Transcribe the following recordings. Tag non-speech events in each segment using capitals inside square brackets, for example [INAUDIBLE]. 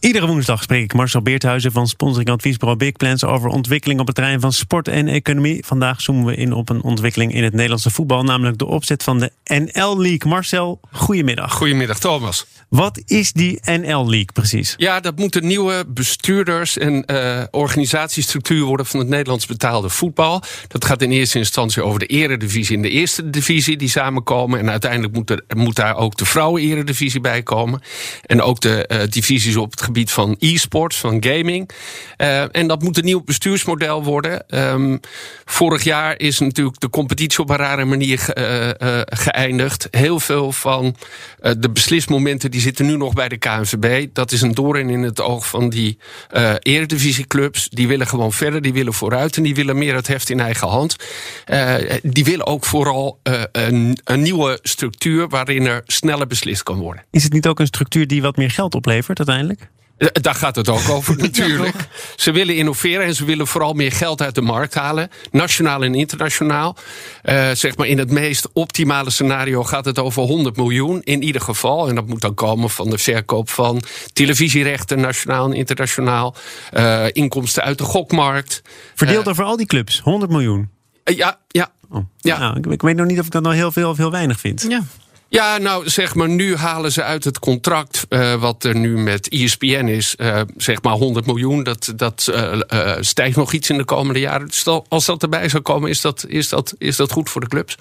Iedere woensdag spreek ik Marcel Beerthuizen van sponsoring adviesbureau Big Plans over ontwikkeling op het terrein van sport en economie. Vandaag zoomen we in op een ontwikkeling in het Nederlandse voetbal, namelijk de opzet van de NL League. Marcel, goedemiddag. Goedemiddag Thomas. Wat is die NL League precies? Ja, dat moet de nieuwe bestuurders- en uh, organisatiestructuur worden van het Nederlands betaalde voetbal. Dat gaat in eerste instantie over de eredivisie en de eerste divisie die samenkomen. En uiteindelijk moet, er, moet daar ook de vrouwen-eredivisie bij komen. En ook de uh, divisies op het gebied van e-sports, van gaming. Uh, en dat moet een nieuw bestuursmodel worden. Um, vorig jaar is natuurlijk de competitie op een rare manier geëindigd. Heel veel van de beslismomenten die zitten nu nog bij de KNVB. Dat is een doorn in het oog van die eredivisieclubs. Die willen gewoon verder, die willen vooruit en die willen meer het heft in eigen hand. Die willen ook vooral een, een, nieuwe structuur waarin er sneller beslist kan worden. Is het niet ook een structuur die wat meer geld oplevert uiteindelijk? Eh, daar gaat het ook [LAUGHS] over natuurlijk. ze willen innoveren en ze willen vooral meer geld uit de markt halen. Nationaal en internationaal. Uh, zeg maar in het meest optimale scenario gaat het over 100 miljoen in ieder geval. En dat moet dan komen van de verkoop van televisierechten, nationaal en internationaal. Uh, inkomsten uit de gokmarkt. Verdeeld over al die clubs, 100 miljoen. ja, ja. Oh. ja. Nou, ik, ik, weet nog niet of ik dat nou heel veel of heel weinig vind. Ja. Ja, nou zeg maar, nu halen ze uit het contract uh, wat er nu met ESPN is, uh, zeg maar 100 miljoen. Dat, dat uh, stijgt nog iets in de komende jaren. Dus als dat erbij zou komen, is dat, is, dat, is dat goed voor de clubs.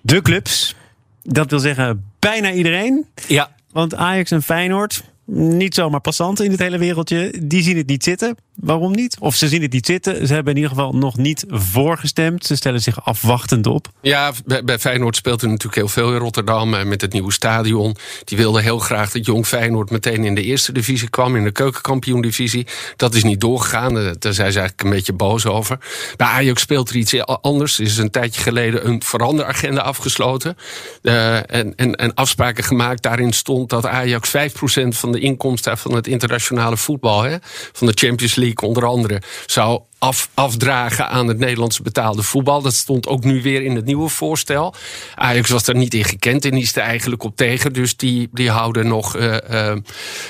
De clubs, dat wil zeggen bijna iedereen. Ja. Want Ajax en Feyenoord, niet zomaar passanten in het hele wereldje, die zien het niet zitten. Waarom niet? Of ze zien het niet zitten. Ze hebben in ieder geval nog niet voorgestemd. Ze stellen zich afwachtend op. Ja, bij, Feyenoord speelt er natuurlijk heel veel in Rotterdam. Eh, met het nieuwe stadion. Die wilden heel graag dat Jong Feyenoord meteen in de eerste divisie kwam. In de keukenkampioen-divisie. Dat is niet doorgegaan. Daar zijn ze eigenlijk een beetje boos over. Bij Ajax speelt er iets anders. Er is een tijdje geleden een veranderagenda afgesloten. Uh, en, en, en afspraken gemaakt. Daarin stond dat Ajax 5% van de inkomsten van het internationale voetbal. Hè, van de Champions League onder andere zou af, afdragen aan het Nederlandse betaalde voetbal. Dat stond ook nu weer in het nieuwe voorstel. Ajax was daar niet in gekend en is er eigenlijk op tegen. Dus die, die houden nog uh, uh,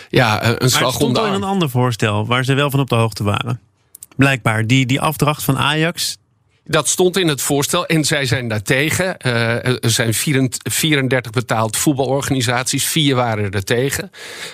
ja, een slag de arm. er een ander voorstel waar ze wel van op de hoogte waren. Blijkbaar, die, die afdracht van Ajax, dat stond in het voorstel en zij zijn daartegen. Uh, er zijn 34 betaald voetbalorganisaties, vier waren er tegen.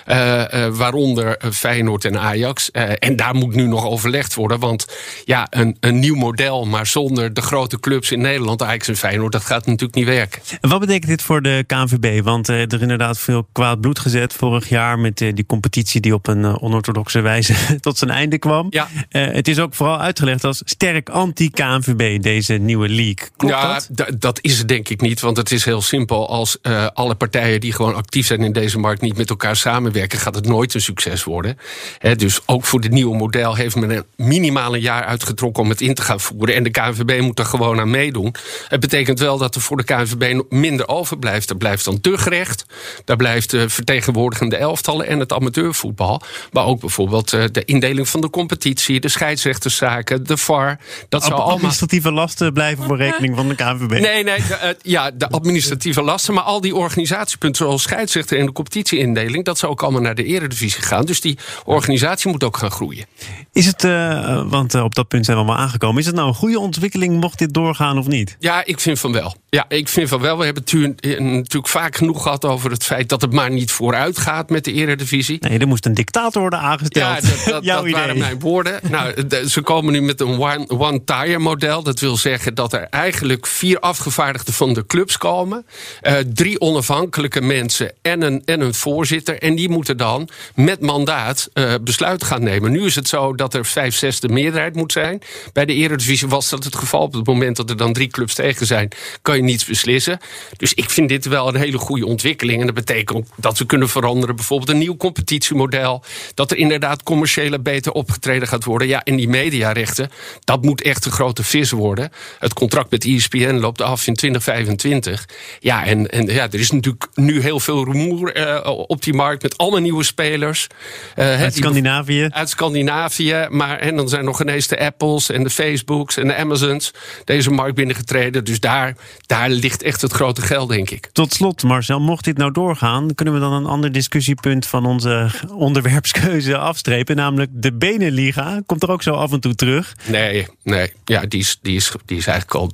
Uh, uh, waaronder Feyenoord en Ajax. en daar moet nu nog overlegd worden. Want ja, een, een nieuw model, maar zonder de grote clubs in Nederland, Ajax en Feyenoord, dat gaat natuurlijk niet werken. En wat betekent dit voor de KNVB? Want er is inderdaad veel kwaad bloed gezet vorig jaar met die competitie die op een onorthodoxe wijze [LAUGHS] tot zijn einde kwam. Ja. het is ook vooral uitgelegd als sterk anti-KNVB deze nieuwe league. Klopt ja, dat? dat is het denk ik niet. Want het is heel simpel. Als uh, alle partijen die gewoon actief zijn in deze markt niet met elkaar samenwerken, gaat het nooit een succes worden. He, dus ook voor dit nieuwe model heeft men een minimaal een jaar uitgetrokken om het in te gaan voeren. En de KNVB moet er gewoon aan meedoen. Het betekent wel dat er voor de KNVB minder overblijft. Er blijft dan teugrecht. Daar blijft de vertegenwoordigende elftallen en het amateurvoetbal. Maar ook bijvoorbeeld uh, de indeling van de competitie, de scheidsrechterszaken, de VAR. Dat zou allemaal administratieve lasten blijven voor rekening van de KNVB. Nee, nee, de, uh, ja, de administratieve lasten. Maar al die organisatiepunten, zoals scheidsrechter en de competitieindeling, dat zou ook allemaal naar de eredivisie gaan. Dus die organisatie moet ook gaan groeien. Is het, uh, want uh, op dat punt zijn we allemaal aangekomen, is het nou een goede ontwikkeling mocht dit doorgaan of niet? Ja, ik vind van wel. Ja, ik vind van wel. We hebben het natuurlijk vaak genoeg gehad over het feit dat het maar niet vooruit gaat met de eredivisie. Nee, er moest een dictator worden aangesteld. Ja, dat, dat, [LAUGHS] dat waren mijn woorden. Nou, de, ze komen nu met een one-tire one model. Dat wil zeggen dat er eigenlijk vier afgevaardigden van de clubs komen. Uh, drie onafhankelijke mensen en een, en een voorzitter. En die moeten dan met mandaat uh, besluit gaan nemen. Nu is het zo dat er vijf zesde meerderheid moet zijn. Bij de Eredivisie was dat het geval. Op het moment dat er dan drie clubs tegen zijn, kan je niets beslissen. Dus ik vind dit wel een hele goede ontwikkeling. En dat betekent dat we kunnen veranderen. Bijvoorbeeld een nieuw competitiemodel. Dat er inderdaad commerciële beter opgetreden gaat worden. Ja, en die mediarechten, dat moet echt een grote vis worden. Het contract met ESPN loopt af in 2025. Ja, en, en ja, er is natuurlijk nu heel veel rumoer uh, op die markt met allemaal nieuwe spelers. Uh, uit Scandinavië. Uit Scandinavië. Maar en dan zijn nog ineens de Apples en de Facebooks en de Amazons deze markt binnengetreden. Dus daar, daar ligt echt het grote geld, denk ik. Tot slot, Marcel, mocht dit nou doorgaan, kunnen we dan een ander discussiepunt van onze onderwerpskeuze afstrepen, namelijk de Benenliga. Komt er ook zo af en toe terug? Nee, nee. Ja, die is, die is, die is eigenlijk al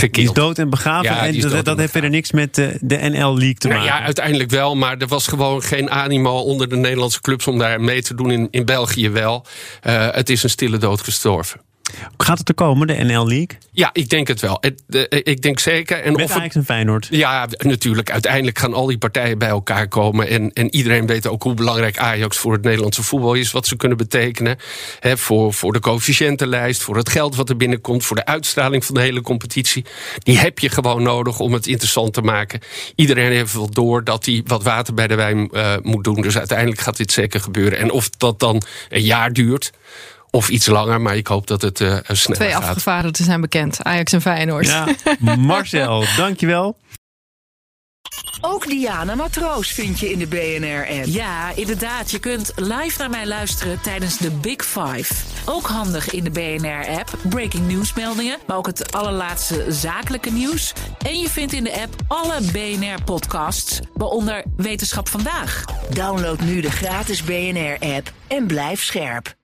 die is dood en begraven. Ja, en dat, dat heeft verder niks met de, de NL-league te maken. Ja, uiteindelijk wel. Maar er was gewoon geen animo onder de Nederlandse clubs om daar mee te doen. In, in België wel. Uh, het is een stille dood gestorven. Gaat het er komen, de NL League? Ja, ik denk het wel. Ik denk zeker. En Met of Ajax en Feyenoord? Ja, natuurlijk. Uiteindelijk gaan al die partijen bij elkaar komen. En, en iedereen weet ook hoe belangrijk Ajax voor het Nederlandse voetbal is. Wat ze kunnen betekenen. Voor, voor de coëfficiëntenlijst, voor het geld wat er binnenkomt. Voor de uitstraling van de hele competitie. Die heb je gewoon nodig om het interessant te maken. Iedereen heeft wel door dat hij wat water bij de wijn uh, moet doen. Dus uiteindelijk gaat dit zeker gebeuren. En of dat dan een jaar duurt... Of iets langer, maar ik hoop dat het uh, snel Twee gaat. Twee afgevaardigden zijn bekend. Ajax en Feyenoord. Ja, [LAUGHS] Marcel, dankjewel. Ook Diana Matroos vind je in de BNR-app. Ja, inderdaad. Je kunt live naar mij luisteren tijdens de Big Five. Ook handig in de BNR-app. Breaking nieuwsmeldingen, maar ook het allerlaatste zakelijke nieuws. En je vindt in de app alle BNR-podcasts, waaronder Wetenschap Vandaag. Download nu de gratis BNR-app en blijf scherp.